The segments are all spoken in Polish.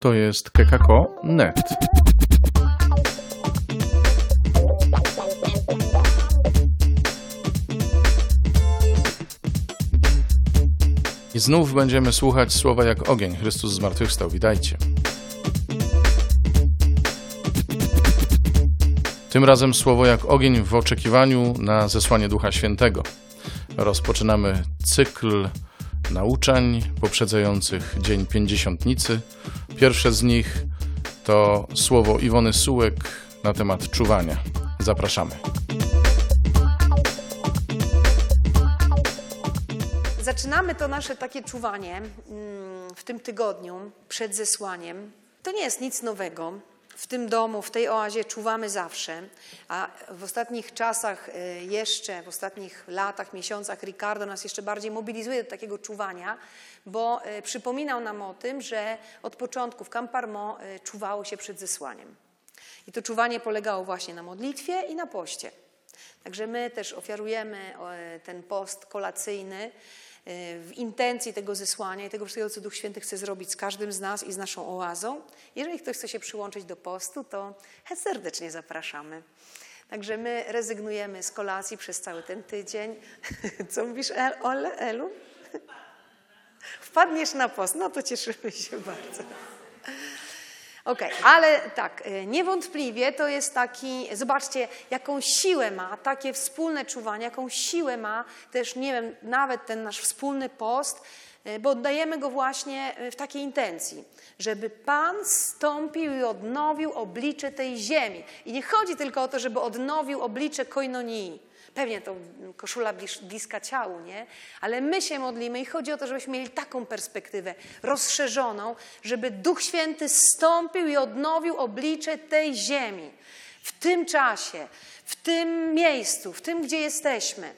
To jest kekako.net. I znów będziemy słuchać słowa jak ogień. Chrystus zmartwychwstał. Witajcie. Tym razem słowo jak ogień w oczekiwaniu na zesłanie Ducha Świętego. Rozpoczynamy cykl nauczań poprzedzających Dzień Pięćdziesiątnicy. Pierwsze z nich to słowo Iwony Sułek na temat czuwania. Zapraszamy. Zaczynamy to nasze takie czuwanie mm, w tym tygodniu przed zesłaniem. To nie jest nic nowego. W tym domu, w tej oazie czuwamy zawsze, a w ostatnich czasach y, jeszcze, w ostatnich latach, miesiącach Ricardo nas jeszcze bardziej mobilizuje do takiego czuwania, bo y, przypominał nam o tym, że od początku w Camparmo y, czuwało się przed zesłaniem. I to czuwanie polegało właśnie na modlitwie i na poście. Także my też ofiarujemy ten post kolacyjny w intencji tego zesłania i tego wszystkiego, co Duch Święty chce zrobić z każdym z nas i z naszą oazą. Jeżeli ktoś chce się przyłączyć do postu, to serdecznie zapraszamy. Także my rezygnujemy z kolacji przez cały ten tydzień. Co mówisz, Ole, Elu? Wpadniesz na post, no to cieszymy się bardzo. Okej, okay, ale tak, y, niewątpliwie to jest taki, zobaczcie, jaką siłę ma takie wspólne czuwanie, jaką siłę ma też, nie wiem, nawet ten nasz wspólny post, bo oddajemy go właśnie y, w takiej intencji, żeby Pan stąpił i odnowił oblicze tej ziemi. I nie chodzi tylko o to, żeby odnowił oblicze koinonii, Pewnie to koszula bliska ciału, nie? Ale my się modlimy i chodzi o to, żebyśmy mieli taką perspektywę rozszerzoną, żeby Duch Święty stąpił i odnowił oblicze tej ziemi. W tym czasie, w tym miejscu, w tym, gdzie jesteśmy.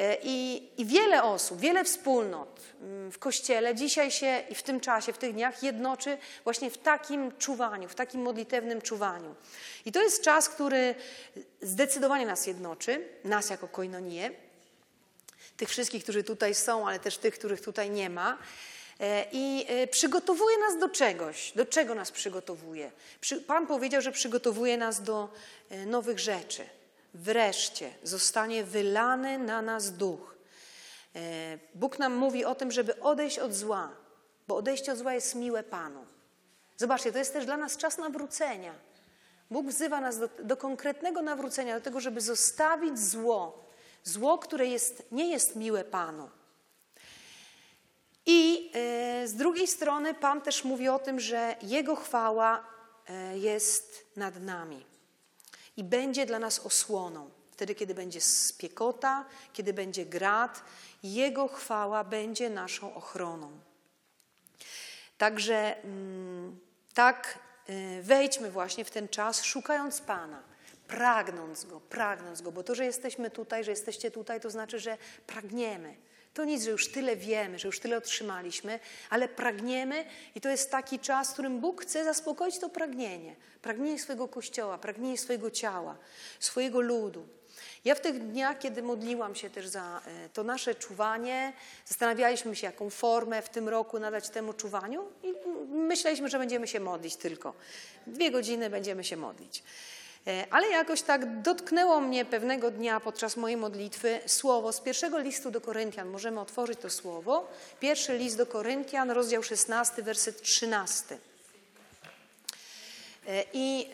E, I, I, wiele osób, wiele wspólnot mm, w Kościele dzisiaj się i w tym czasie, w tych dniach jednoczy właśnie w takim czuwaniu, w takim modlitewnym czuwaniu. I to jest czas, który zdecydowanie nas jednoczy, nas jako koinonię, tych wszystkich, którzy tutaj są, ale też tych, których tutaj nie ma. E, I e, przygotowuje nas do czegoś. Do czego nas przygotowuje? Pan powiedział, że przygotowuje nas do nowych rzeczy wreszcie zostanie wylany na nas duch. E, Bóg nam mówi o tym, żeby odejść od zła, bo odejście od zła jest miłe Panu. Zobaczcie, to jest też dla nas czas nawrócenia. Bóg wzywa nas do, do konkretnego nawrócenia, do tego, żeby zostawić zło. Zło, które jest, nie jest miłe Panu. I e, z drugiej strony Pan też mówi o tym, że Jego chwała e, jest nad nami i będzie dla nas osłoną. Wtedy, kiedy będzie spiekota, kiedy będzie grad, Jego chwała będzie naszą ochroną. Także mm, tak y, wejdźmy właśnie w ten czas, szukając Pana, pragnąc Go, pragnąc Go, bo to, że jesteśmy tutaj, że jesteście tutaj, to znaczy, że pragniemy to nic, że już tyle wiemy, że już tyle otrzymaliśmy, ale pragniemy i to jest taki czas, w którym Bóg chce zaspokoić to pragnienie. Pragnienie swojego kościoła, pragnienie swojego ciała, swojego ludu. Ja w tych dniach, kiedy modliłam się też za e, to nasze czuwanie, zastanawialiśmy się, jaką formę w tym roku nadać temu czuwaniu i myśleliśmy, że będziemy się modlić tylko. Dwie godziny będziemy się modlić. E, ale jakoś tak dotknęło mnie pewnego dnia podczas mojej modlitwy słowo z pierwszego listu do Koryntian. Możemy otworzyć to słowo. Pierwszy list do Koryntian, rozdział 16, werset 13. E, I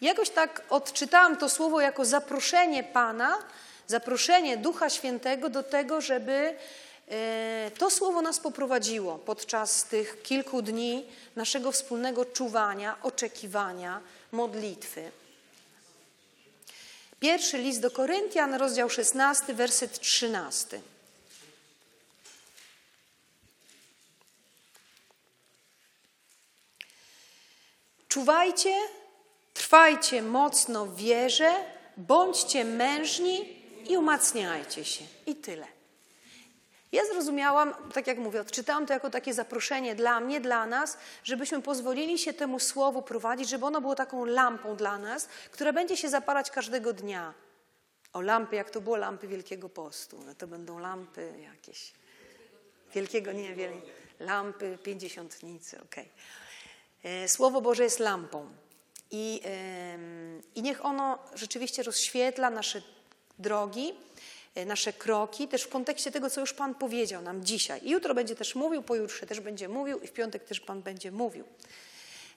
jakoś tak odczytałam to słowo jako zaproszenie Pana, zaproszenie Ducha Świętego do tego, żeby to słowo nas poprowadziło podczas tych kilku dni naszego wspólnego czuwania, oczekiwania, modlitwy. Pierwszy list do Koryntian, rozdział 16, werset 13. Czuwajcie, trwajcie mocno w wierze, bądźcie mężni i umacniajcie się. I tyle. Ja zrozumiałam, tak jak mówię, odczytałam to jako takie zaproszenie dla mnie, dla nas, żebyśmy pozwolili się temu słowu prowadzić, żeby ono było taką lampą dla nas, która będzie się zapalać każdego dnia. O lampy, jak to było lampy Wielkiego Postu. No to będą lampy jakieś. Wielkiego, nie wiem, lampy pięćdziesiątnicy, okej. Okay. E, Słowo Boże jest lampą i, i niech ono rzeczywiście rozświetla nasze drogi, nasze kroki, też w kontekście tego, co już Pan powiedział nam dzisiaj. I jutro będzie też mówił, pojutrze też będzie mówił i w piątek też Pan będzie mówił.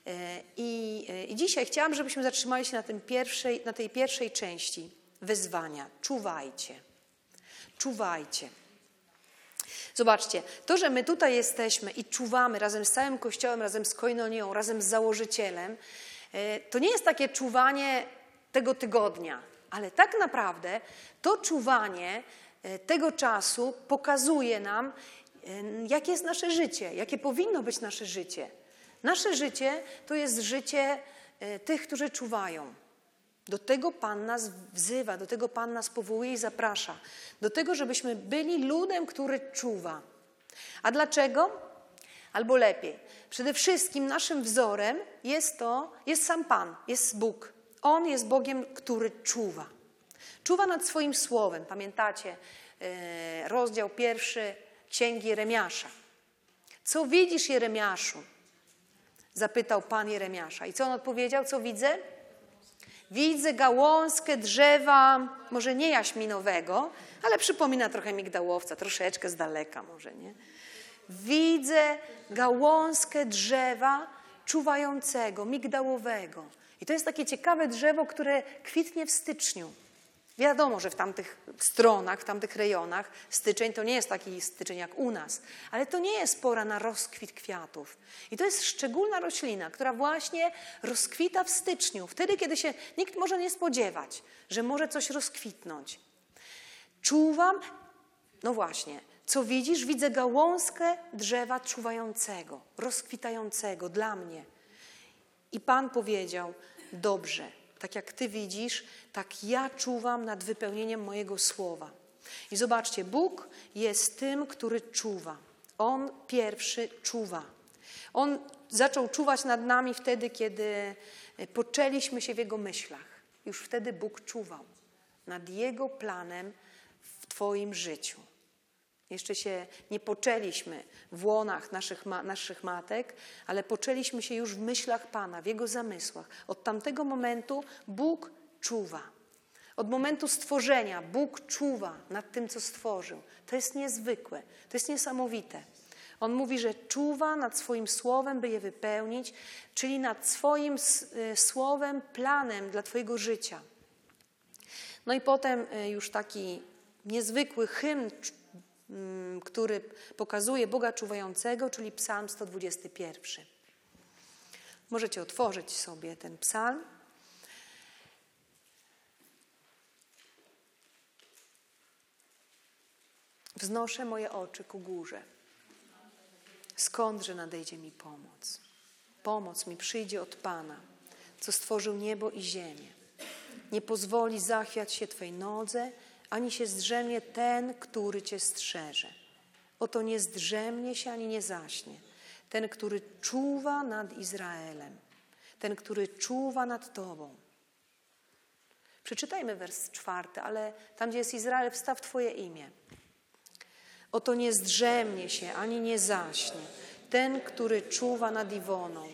E, I, e, I dzisiaj chciałam, żebyśmy zatrzymali się na, tym pierwszej, na tej pierwszej części wyzwania. Czuwajcie. Czuwajcie. Zobaczcie, to, że my tutaj jesteśmy i czuwamy razem z całym Kościołem, razem z Koinonią, razem z założycielem, e, to nie jest takie czuwanie tego tygodnia, ale tak naprawdę to czuwanie e, tego czasu pokazuje nam, e, jakie jest nasze życie, jakie powinno być nasze życie. Nasze życie to jest życie e, tych, którzy czuwają. Do tego Pan nas wzywa, do tego Pan nas powołuje i zaprasza. Do tego, żebyśmy byli ludem, który czuwa. A dlaczego? Albo lepiej. Przede wszystkim naszym wzorem jest to, jest sam Pan, jest Bóg. On jest Bogiem, który czuwa. Czuwa nad swoim słowem. Pamiętacie e, rozdział pierwszy Księgi Jeremiasza. Co widzisz, Jeremiaszu? Zapytał Pan Jeremiasza. I co on odpowiedział? Co widzę? Widzę gałązkę drzewa, może nie jaśminowego, ale przypomina trochę migdałowca, troszeczkę z daleka może, nie? Widzę gałązkę drzewa czuwającego, migdałowego. I to jest takie ciekawe drzewo, które kwitnie w styczniu. Wiadomo, że w tamtych stronach, w tamtych rejonach styczeń to nie jest taki styczeń jak u nas, ale to nie jest pora na rozkwit kwiatów. I to jest szczególna roślina, która właśnie rozkwita w styczniu, wtedy, kiedy się nikt może nie spodziewać, że może coś rozkwitnąć. Czuwam, no właśnie, co widzisz? Widzę gałązkę drzewa czuwającego, rozkwitającego dla mnie. I Pan powiedział: Dobrze, tak jak Ty widzisz, tak ja czuwam nad wypełnieniem mojego słowa. I zobaczcie, Bóg jest tym, który czuwa. On pierwszy czuwa. On zaczął czuwać nad nami wtedy, kiedy poczęliśmy się w Jego myślach. Już wtedy Bóg czuwał nad Jego planem w Twoim życiu. Jeszcze się nie poczęliśmy w łonach naszych, ma, naszych matek, ale poczęliśmy się już w myślach Pana, w Jego zamysłach. Od tamtego momentu Bóg czuwa. Od momentu stworzenia Bóg czuwa nad tym, co stworzył. To jest niezwykłe, to jest niesamowite. On mówi, że czuwa nad swoim słowem, by je wypełnić, czyli nad swoim y, słowem, planem dla Twojego życia. No i potem y, już taki niezwykły hymn który pokazuje Boga czuwającego, czyli Psalm 121. Możecie otworzyć sobie ten psalm. Wznoszę moje oczy ku górze. Skądże nadejdzie mi pomoc? Pomoc mi przyjdzie od Pana, co stworzył niebo i ziemię. Nie pozwoli zachwiać się Twej nodze, ani się zdrzemnie ten, który cię strzeże. Oto nie zdrzemnie się, ani nie zaśnie. Ten, który czuwa nad Izraelem. Ten, który czuwa nad Tobą. Przeczytajmy wers czwarty, ale tam, gdzie jest Izrael, wstaw Twoje imię. Oto nie zdrzemnie się, ani nie zaśnie. Ten, który czuwa nad Iwoną.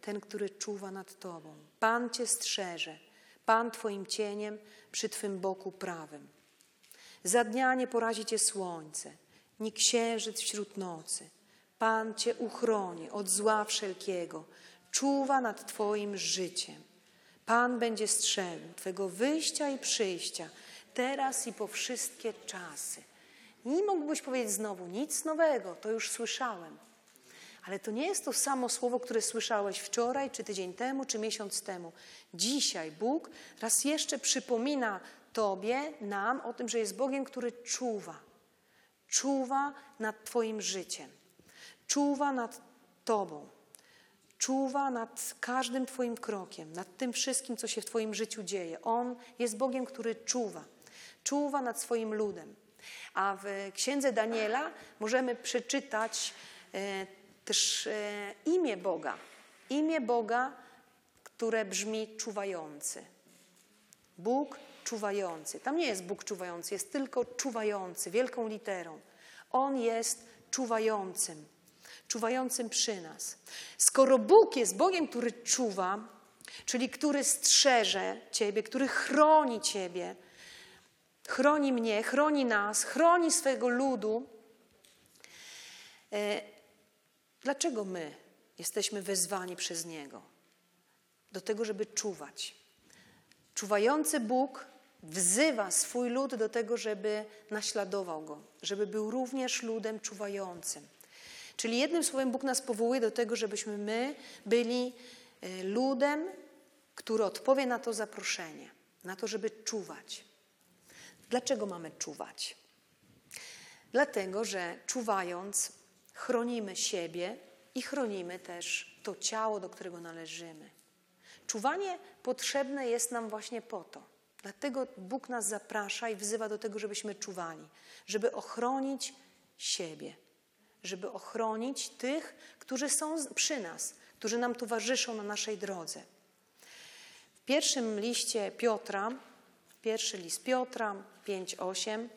Ten, który czuwa nad Tobą. Pan Cię strzeże. Pan Twoim cieniem przy Twym boku prawym. Za dnia nie porazi Cię słońce, ni księżyc wśród nocy. Pan Cię uchroni od zła wszelkiego, czuwa nad Twoim życiem. Pan będzie strzegł Twego wyjścia i przyjścia, teraz i po wszystkie czasy. Nie mógłbyś powiedzieć znowu nic nowego, to już słyszałem. Ale to nie jest to samo słowo, które słyszałeś wczoraj, czy tydzień temu, czy miesiąc temu. Dzisiaj Bóg raz jeszcze przypomina Tobie, nam o tym, że jest Bogiem, który czuwa. Czuwa nad Twoim życiem. Czuwa nad Tobą. Czuwa nad każdym Twoim krokiem, nad tym wszystkim, co się w Twoim życiu dzieje. On jest Bogiem, który czuwa. Czuwa nad swoim ludem. A w księdze Daniela możemy przeczytać e, też e, imię Boga. Imię Boga, które brzmi czuwający. Bóg czuwający. Tam nie jest Bóg czuwający, jest tylko czuwający, wielką literą. On jest czuwającym. czuwającym przy nas. Skoro Bóg jest Bogiem, który czuwa, czyli który strzeże Ciebie, który chroni Ciebie, chroni mnie, chroni nas, chroni swego ludu, e, dlaczego my jesteśmy wezwani przez Niego? Do tego, żeby czuwać. Czuwający Bóg wzywa swój lud do tego, żeby naśladował go, żeby był również ludem czuwającym. Czyli jednym słowem Bóg nas powołuje do tego, żebyśmy my byli e, ludem, który odpowie na to zaproszenie, na to, żeby czuwać. Dlaczego mamy czuwać? Dlatego, że czuwając, chronimy siebie i chronimy też to ciało, do którego należymy. Czuwanie potrzebne jest nam właśnie po to. Dlatego Bóg nas zaprasza i wzywa do tego, żebyśmy czuwali, żeby ochronić siebie, żeby ochronić tych, którzy są przy nas, którzy nam towarzyszą na naszej drodze. W pierwszym liście Piotra, pierwszy list Piotra 5:8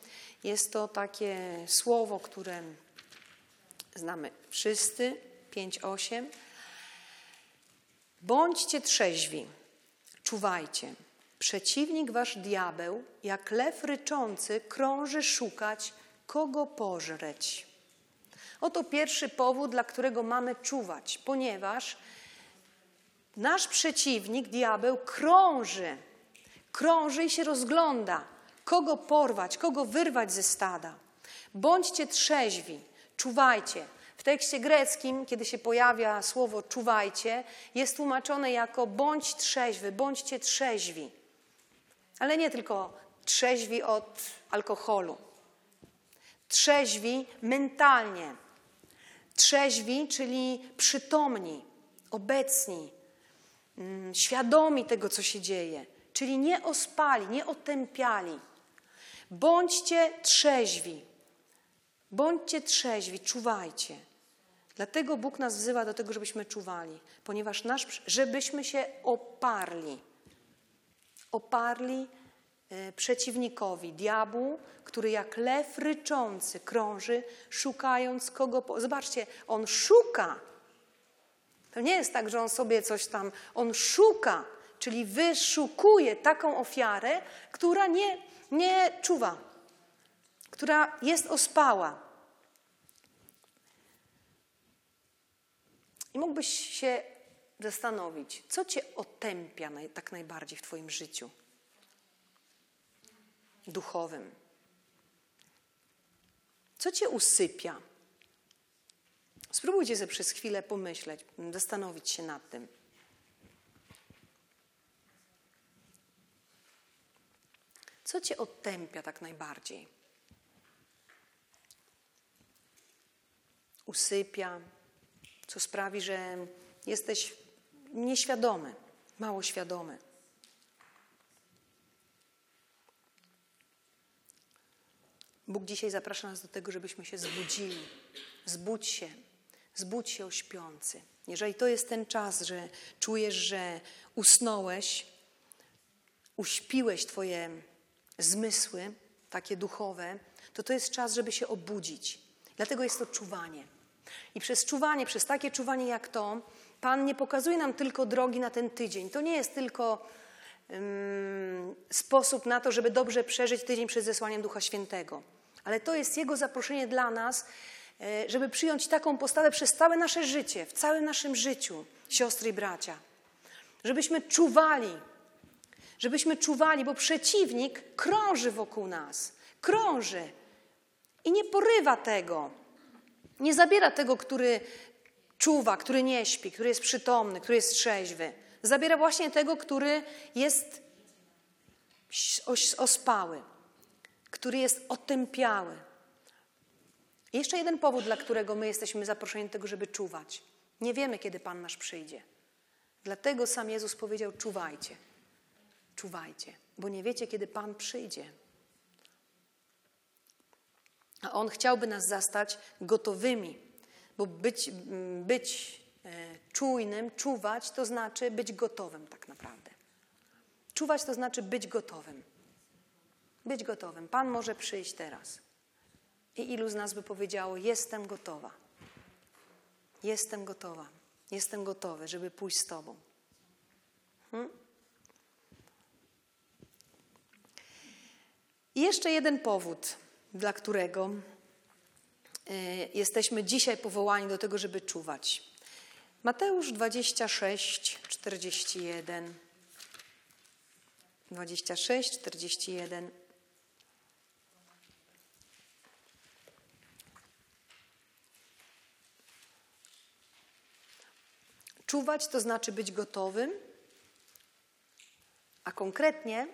jest to takie słowo, które znamy wszyscy, 5:8. Bądźcie trzeźwi, czuwajcie. Przeciwnik wasz diabeł, jak lew ryczący, krąży szukać, kogo pożreć. Oto pierwszy powód, dla którego mamy czuwać, ponieważ nasz przeciwnik, diabeł, krąży, krąży i się rozgląda, kogo porwać, kogo wyrwać ze stada. Bądźcie trzeźwi, czuwajcie. W tekście greckim, kiedy się pojawia słowo czuwajcie, jest tłumaczone jako bądź trzeźwy, bądźcie trzeźwi. Ale nie tylko trzeźwi od alkoholu. Trzeźwi mentalnie. Trzeźwi, czyli przytomni, obecni, mm, świadomi tego, co się dzieje. Czyli nie ospali, nie otępiali. Bądźcie trzeźwi. Bądźcie trzeźwi, czuwajcie. Dlatego Bóg nas wzywa do tego, żebyśmy czuwali, ponieważ nasz, żebyśmy się oparli oparli e, przeciwnikowi, diabłu, który jak lew ryczący krąży, szukając kogo. Po... Zobaczcie, on szuka. To nie jest tak, że on sobie coś tam, on szuka, czyli wyszukuje taką ofiarę, która nie, nie czuwa, która jest ospała. I mógłbyś się zastanowić, co cię otępia naj, tak najbardziej w Twoim życiu duchowym. Co cię usypia? Spróbujcie sobie przez chwilę pomyśleć, zastanowić się nad tym. Co cię otępia tak najbardziej? Usypia, co sprawi, że jesteś nieświadomy, mało świadomy. Bóg dzisiaj zaprasza nas do tego, żebyśmy się zbudzili. Zbudź się, zbudź się o śpiący. Jeżeli to jest ten czas, że czujesz, że usnąłeś, uśpiłeś Twoje zmysły, takie duchowe, to to jest czas, żeby się obudzić. Dlatego jest to czuwanie. I przez czuwanie, przez takie czuwanie jak to, Pan nie pokazuje nam tylko drogi na ten tydzień. To nie jest tylko um, sposób na to, żeby dobrze przeżyć tydzień przed zesłaniem Ducha Świętego. Ale to jest Jego zaproszenie dla nas, e, żeby przyjąć taką postawę przez całe nasze życie, w całym naszym życiu, siostry i bracia. Żebyśmy czuwali, żebyśmy czuwali, bo przeciwnik krąży wokół nas, krąży i nie porywa tego. Nie zabiera tego, który czuwa, który nie śpi, który jest przytomny, który jest trzeźwy. Zabiera właśnie tego, który jest ospały, który jest otępiały. I jeszcze jeden powód, dla którego my jesteśmy zaproszeni do tego, żeby czuwać. Nie wiemy, kiedy Pan nasz przyjdzie. Dlatego sam Jezus powiedział: czuwajcie, czuwajcie, bo nie wiecie, kiedy Pan przyjdzie. A On chciałby nas zastać gotowymi bo być, być e, czujnym, czuwać, to znaczy być gotowym tak naprawdę. Czuwać to znaczy być gotowym. Być gotowym. Pan może przyjść teraz. I ilu z nas by powiedziało: Jestem gotowa. jestem gotowa, jestem gotowy, żeby pójść z Tobą. Hmm? I jeszcze jeden powód, dla którego y, jesteśmy dzisiaj powołani do tego, żeby czuwać. Mateusz 26, 41. 26, 41. Czuwać to znaczy być gotowym, a konkretnie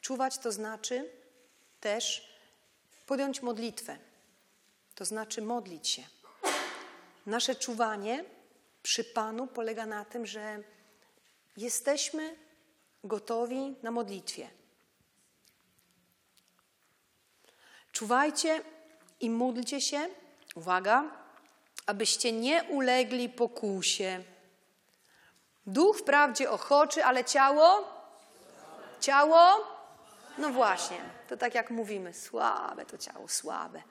czuwać to znaczy też podjąć modlitwę, to znaczy modlić się. Nasze czuwanie przy Panu polega na tym, że jesteśmy gotowi na modlitwie. Czuwajcie i módlcie się, uwaga, abyście nie ulegli pokusie. Duch wprawdzie ochoczy, ale ciało? Ciało? No właśnie, to tak jak mówimy, słabe to ciało, słabe.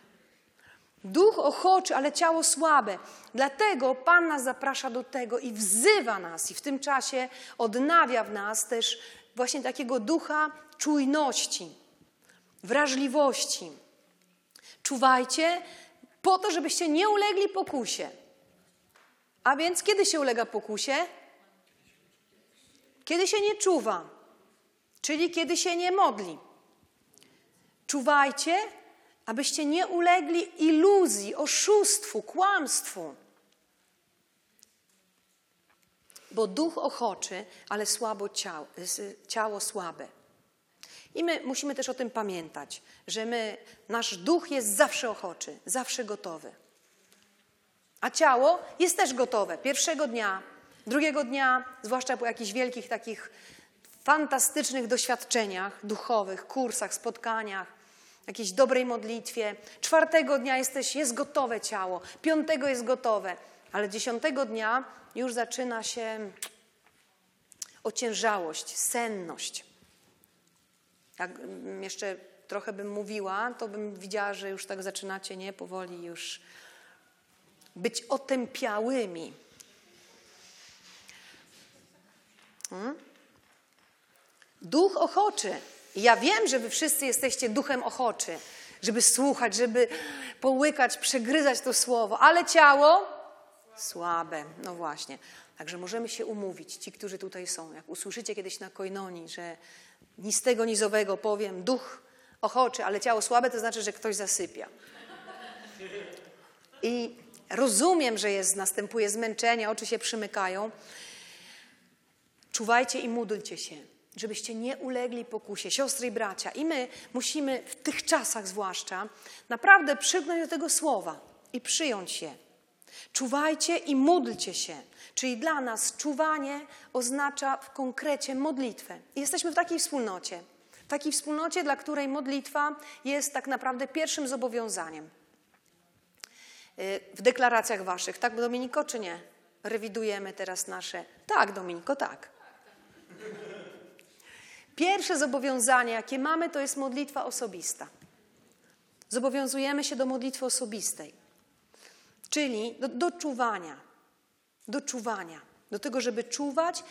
Duch ochoczy, ale ciało słabe. Dlatego Pan nas zaprasza do tego i wzywa nas, i w tym czasie odnawia w nas też właśnie takiego ducha czujności, wrażliwości. Czuwajcie po to, żebyście nie ulegli pokusie. A więc kiedy się ulega pokusie? Kiedy się nie czuwa, czyli kiedy się nie modli. Czuwajcie, abyście nie ulegli iluzji, oszustwu, kłamstwu. Bo duch ochoczy, ale słabo ciało, ciało słabe. I my musimy też o tym pamiętać, że my, nasz duch jest zawsze ochoczy, zawsze gotowy. A ciało jest też gotowe. Pierwszego dnia, drugiego dnia, zwłaszcza po jakichś wielkich takich fantastycznych doświadczeniach duchowych, kursach, spotkaniach, jakiejś dobrej modlitwie. Czwartego dnia jesteś, jest gotowe ciało, piątego jest gotowe, ale dziesiątego dnia już zaczyna się ociężałość, senność. Jak jeszcze trochę bym mówiła, to bym widziała, że już tak zaczynacie, nie, powoli już być otępiałymi. Hmm? Duch ochoczy. Ja wiem, że wy wszyscy jesteście duchem ochoczy, żeby słuchać, żeby połykać, przegryzać to słowo, ale ciało słabe. No właśnie. Także możemy się umówić, ci, którzy tutaj są. Jak usłyszycie kiedyś na koinonii, że ni z tego, ni z owego powiem, duch ochoczy, ale ciało słabe, to znaczy, że ktoś zasypia. I rozumiem, że jest, następuje zmęczenie, oczy się przymykają. Czuwajcie i módlcie się żebyście nie ulegli pokusie. Siostry i bracia, i my musimy w tych czasach zwłaszcza naprawdę przygnąć do tego słowa i przyjąć je. Czuwajcie i módlcie się. Czyli dla nas czuwanie oznacza w konkrecie modlitwę. Jesteśmy w takiej wspólnocie. W takiej wspólnocie, dla której modlitwa jest tak naprawdę pierwszym zobowiązaniem. Y, w deklaracjach waszych, tak Dominiko, czy nie? Rewidujemy teraz nasze. Tak, Dominiko, tak. Pierwsze zobowiązanie, jakie mamy, to jest modlitwa osobista. Zobowiązujemy się do modlitwy osobistej, czyli do, do czuwania. Do czuwania. Do tego, żeby czuwać,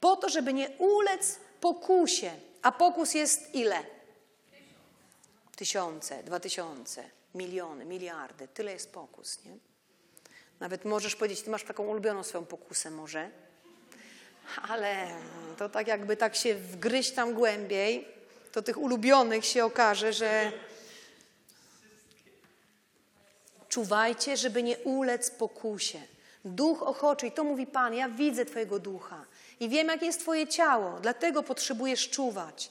po to, żeby nie ulec pokusie. A pokus jest ile? Tysiące, dwa tysiące, miliony, miliardy. Tyle jest pokus, nie? Nawet możesz powiedzieć, ty masz taką ulubioną swoją pokusę może ale to tak jakby tak się wgryźć tam głębiej, to tych ulubionych się okaże, że czuwajcie, żeby nie ulec pokusie. Duch ochoczy, i to mówi Pan, ja widzę Twojego ducha i wiem, jakie jest Twoje ciało, dlatego potrzebujesz czuwać.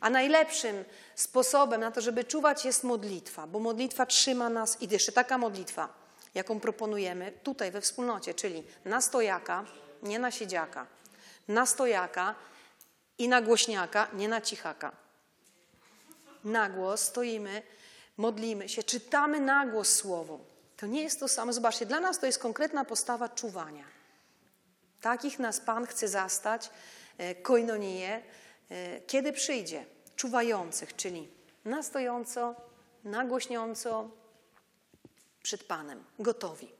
A najlepszym sposobem na to, żeby czuwać, jest modlitwa, bo modlitwa trzyma nas i jeszcze taka modlitwa, jaką proponujemy tutaj we wspólnocie, czyli na stojaka, nie na siedziaka na stojaka i na głośniaka, nie na cichaka. Na głos stoimy, modlimy się, czytamy na głos słowo. To nie jest to samo. Zobaczcie, dla nas to jest konkretna postawa czuwania. Takich nas Pan chce zastać, e, koinonię, e, kiedy przyjdzie. Czuwających, czyli na stojąco, na głośniąco, przed Panem, gotowi.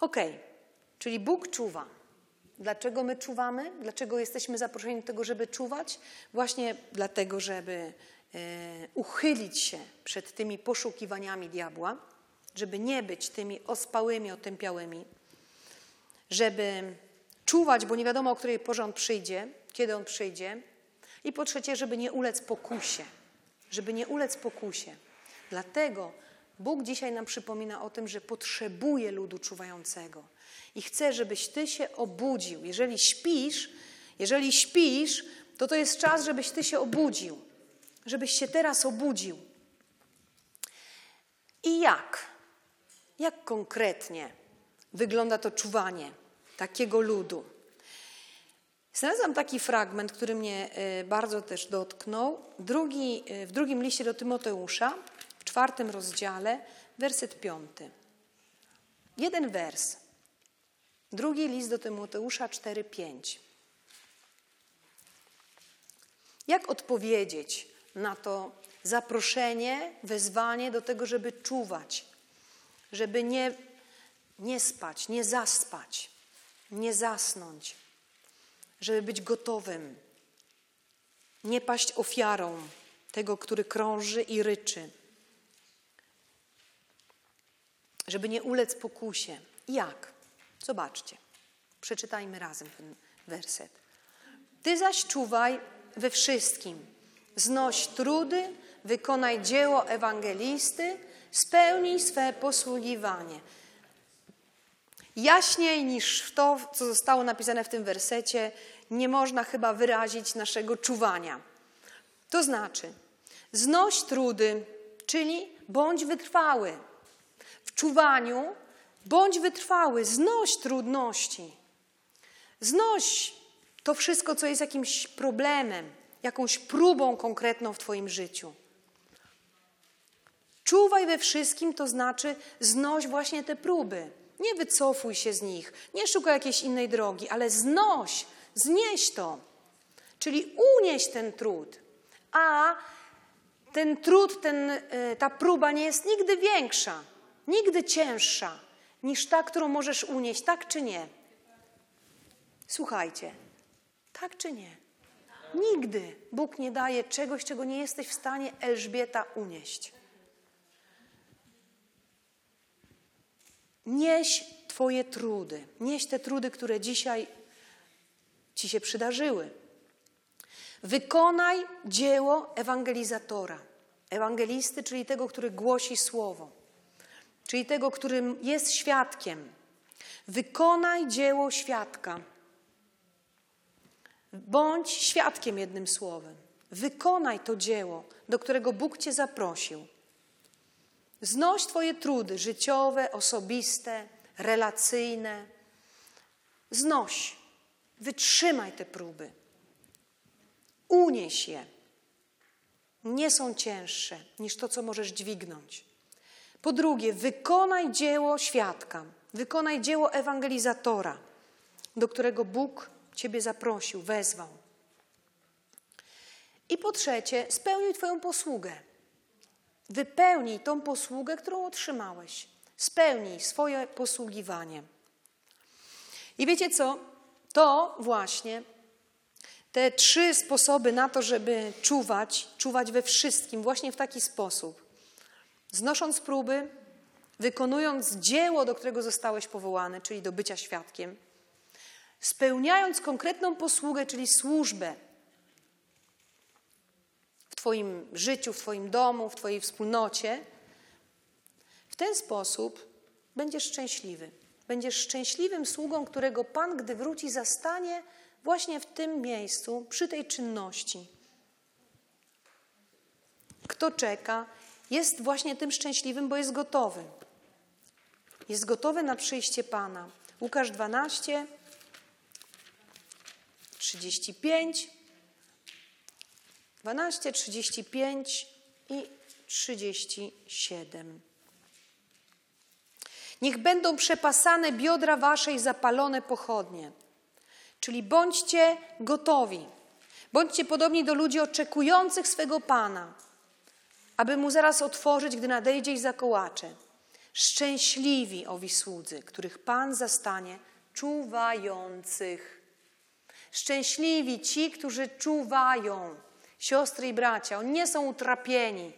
Ok, czyli Bóg czuwa. Dlaczego my czuwamy? Dlaczego jesteśmy zaproszeni do tego, żeby czuwać? Właśnie dlatego, żeby e, uchylić się przed tymi poszukiwaniami diabła, żeby nie być tymi ospałymi, otępiałymi, żeby czuwać, bo nie wiadomo, o której porze on przyjdzie, kiedy on przyjdzie. I po trzecie, żeby nie ulec pokusie, żeby nie ulec pokusie. Dlatego Bóg dzisiaj nam przypomina o tym, że potrzebuje ludu czuwającego i chce, żebyś ty się obudził. Jeżeli śpisz, jeżeli śpisz, to to jest czas, żebyś ty się obudził, żebyś się teraz obudził. I jak? Jak konkretnie wygląda to czuwanie takiego ludu? Znalazłam taki fragment, który mnie e, bardzo też dotknął. Drugi, e, w drugim liście do Tymoteusza, czwartym rozdziale, werset piąty. Jeden wers. Drugi list do Tymoteusza 4:5. Jak odpowiedzieć na to zaproszenie, wezwanie do tego, żeby czuwać, żeby nie, nie spać, nie zaspać, nie zasnąć, żeby być gotowym, nie paść ofiarą tego, który krąży i ryczy, żeby nie ulec pokusie. Jak? Zobaczcie, przeczytajmy razem ten werset. Ty zaś czuwaj we wszystkim, znoś trudy, wykonaj dzieło ewangelisty, spełnij swe posługiwanie. Jaśniej niż to, co zostało napisane w tym wersecie, nie można chyba wyrazić naszego czuwania. To znaczy, znoś trudy, czyli bądź wytrwały. Czuwaniu bądź wytrwały, znoś trudności. Znoś to wszystko, co jest jakimś problemem, jakąś próbą konkretną w Twoim życiu. Czuwaj we wszystkim, to znaczy znoś właśnie te próby. Nie wycofuj się z nich, nie szukaj jakiejś innej drogi, ale znoś, znieś to. Czyli unieś ten trud. A ten trud, ten, e, ta próba nie jest nigdy większa, nigdy cięższa niż ta, którą możesz unieść, tak czy nie? Słuchajcie, tak czy nie? Nigdy Bóg nie daje czegoś, czego nie jesteś w stanie Elżbieta unieść. Nieś Twoje trudy, nieś te trudy, które dzisiaj Ci się przydarzyły. Wykonaj dzieło ewangelizatora, ewangelisty, czyli tego, który głosi słowo, czyli tego, którym jest świadkiem. Wykonaj dzieło świadka. Bądź świadkiem jednym słowem. Wykonaj to dzieło, do którego Bóg Cię zaprosił. Znoś Twoje trudy życiowe, osobiste, relacyjne. Znoś. Wytrzymaj te próby. Unieś je. Nie są cięższe niż to, co możesz dźwignąć. Po drugie, wykonaj dzieło świadka, wykonaj dzieło ewangelizatora, do którego Bóg Ciebie zaprosił, wezwał. I po trzecie, spełnij Twoją posługę. Wypełnij tą posługę, którą otrzymałeś. Spełnij swoje posługiwanie. I wiecie co? To właśnie te trzy sposoby na to, żeby czuwać, czuwać we wszystkim, właśnie w taki sposób. Znosząc próby, wykonując dzieło, do którego zostałeś powołany, czyli do bycia świadkiem, spełniając konkretną posługę, czyli służbę w Twoim życiu, w Twoim domu, w Twojej wspólnocie, w ten sposób będziesz szczęśliwy. Będziesz szczęśliwym sługą, którego Pan, gdy wróci, zastanie właśnie w tym miejscu, przy tej czynności. Kto czeka, jest właśnie tym szczęśliwym, bo jest gotowy. Jest gotowy na przyjście Pana. Łukasz 12, 35, 12, 35 i 37. Niech będą przepasane biodra wasze i zapalone pochodnie. Czyli bądźcie gotowi. Bądźcie podobni do ludzi oczekujących swego Pana, aby mu zaraz otworzyć, gdy nadejdzie i zakołacze. Szczęśliwi owi słudzy, których Pan zastanie czuwających. Szczęśliwi ci, którzy czuwają. Siostry i bracia, oni nie są utrapieni.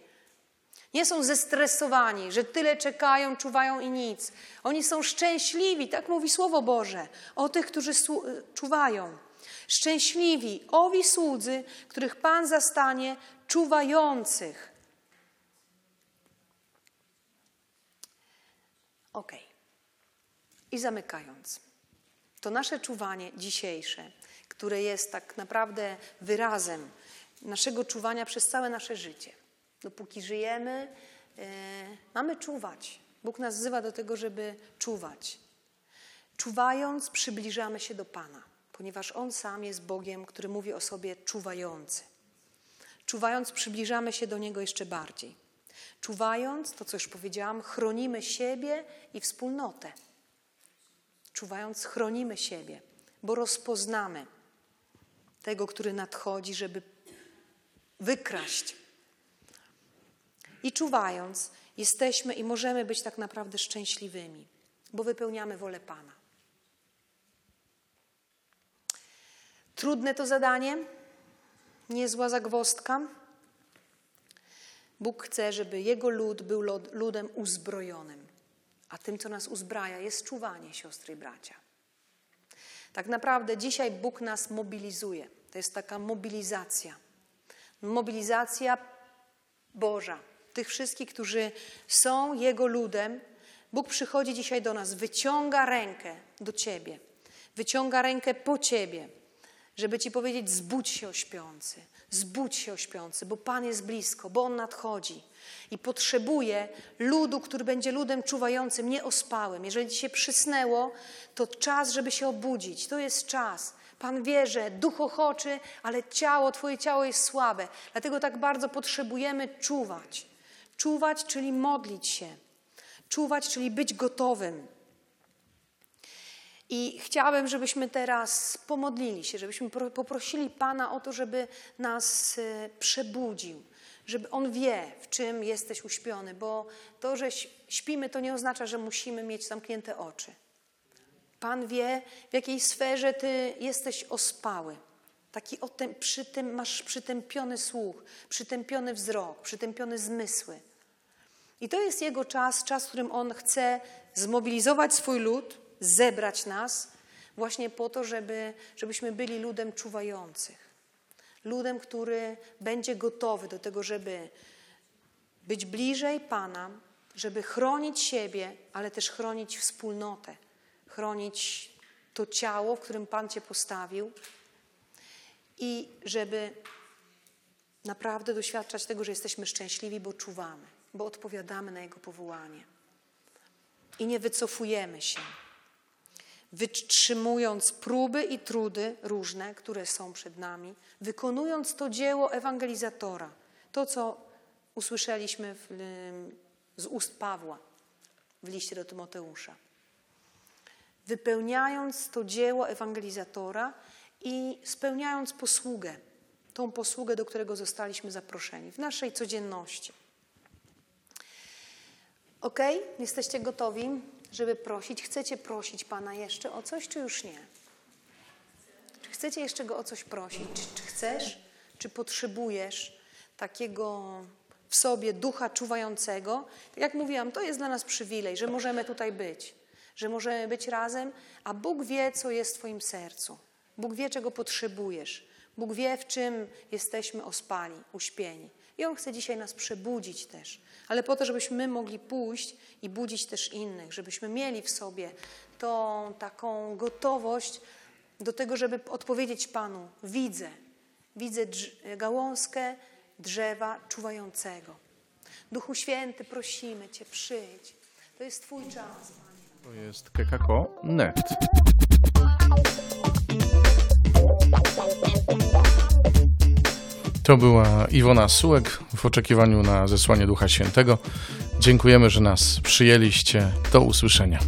Nie są zestresowani, że tyle czekają, czuwają i nic. Oni są szczęśliwi, tak mówi Słowo Boże, o tych, którzy czuwają. Szczęśliwi owi słudzy, których Pan zastanie czuwających. Ok. I zamykając, to nasze czuwanie dzisiejsze, które jest tak naprawdę wyrazem naszego czuwania przez całe nasze życie. Dopóki żyjemy, e, mamy czuwać. Bóg nas wzywa do tego, żeby czuwać. Czuwając, przybliżamy się do Pana, ponieważ On sam jest Bogiem, który mówi o sobie czuwający. Czuwając, przybliżamy się do Niego jeszcze bardziej. Czuwając, to co już powiedziałam, chronimy siebie i wspólnotę. Czuwając, chronimy siebie, bo rozpoznamy tego, który nadchodzi, żeby wykraść. I czuwając, jesteśmy i możemy być tak naprawdę szczęśliwymi, bo wypełniamy wolę Pana. Trudne to zadanie, niezła zagwostka. Bóg chce, żeby Jego lud był ludem uzbrojonym, a tym, co nas uzbraja, jest czuwanie, siostry i bracia. Tak naprawdę dzisiaj Bóg nas mobilizuje. To jest taka mobilizacja. Mobilizacja Boża. Tych wszystkich, którzy są Jego ludem. Bóg przychodzi dzisiaj do nas, wyciąga rękę do Ciebie, wyciąga rękę po Ciebie, żeby Ci powiedzieć: zbudź się, ośpiący, zbudź się, ośpiący, bo Pan jest blisko, bo On nadchodzi i potrzebuje ludu, który będzie ludem czuwającym, nieospałym. Jeżeli Ci się przysnęło, to czas, żeby się obudzić. To jest czas. Pan wie, że duch ochoczy, ale ciało, Twoje ciało jest słabe. Dlatego tak bardzo potrzebujemy czuwać. Czuwać, czyli modlić się. Czuwać, czyli być gotowym. I chciałabym, żebyśmy teraz pomodlili się, żebyśmy poprosili Pana o to, żeby nas e, przebudził, żeby On wie, w czym jesteś uśpiony, bo to, że śpimy, to nie oznacza, że musimy mieć zamknięte oczy. Pan wie, w jakiej sferze Ty jesteś ospały. Taki przy tym masz przytępiony słuch, przytępiony wzrok, przytępione zmysły. I to jest Jego czas, czas, w którym On chce zmobilizować swój lud, zebrać nas właśnie po to, żeby, żebyśmy byli ludem czuwających. Ludem, który będzie gotowy do tego, żeby być bliżej Pana, żeby chronić siebie, ale też chronić wspólnotę, chronić to ciało, w którym Pan Cię postawił i żeby naprawdę doświadczać tego, że jesteśmy szczęśliwi, bo czuwamy, bo odpowiadamy na Jego powołanie. I nie wycofujemy się wytrzymując próby i trudy różne, które są przed nami, wykonując to dzieło ewangelizatora, to co usłyszeliśmy w, z ust Pawła w liście do Tymoteusza. Wypełniając to dzieło ewangelizatora i spełniając posługę, tą posługę, do którego zostaliśmy zaproszeni w naszej codzienności. Ok? Jesteście gotowi? Żeby prosić. Chcecie prosić Pana jeszcze o coś, czy już nie? Czy chcecie jeszcze Go o coś prosić? Czy, czy chcesz, czy potrzebujesz takiego w sobie ducha czuwającego? Tak jak mówiłam, to jest dla nas przywilej, że możemy tutaj być, że możemy być razem, a Bóg wie, co jest w Twoim sercu. Bóg wie, czego potrzebujesz. Bóg wie, w czym jesteśmy ospani, uśpieni. I On chce dzisiaj nas przebudzić też, ale po to, żebyśmy mogli pójść i budzić też innych, żebyśmy mieli w sobie tą taką gotowość do tego, żeby odpowiedzieć Panu: Widzę, widzę gałązkę drzewa czuwającego. Duchu Święty, prosimy Cię, przyjdź. To jest Twój czas. To jest kekako.net. To była Iwona Sułek w oczekiwaniu na zesłanie Ducha Świętego. Dziękujemy, że nas przyjęliście. Do usłyszenia.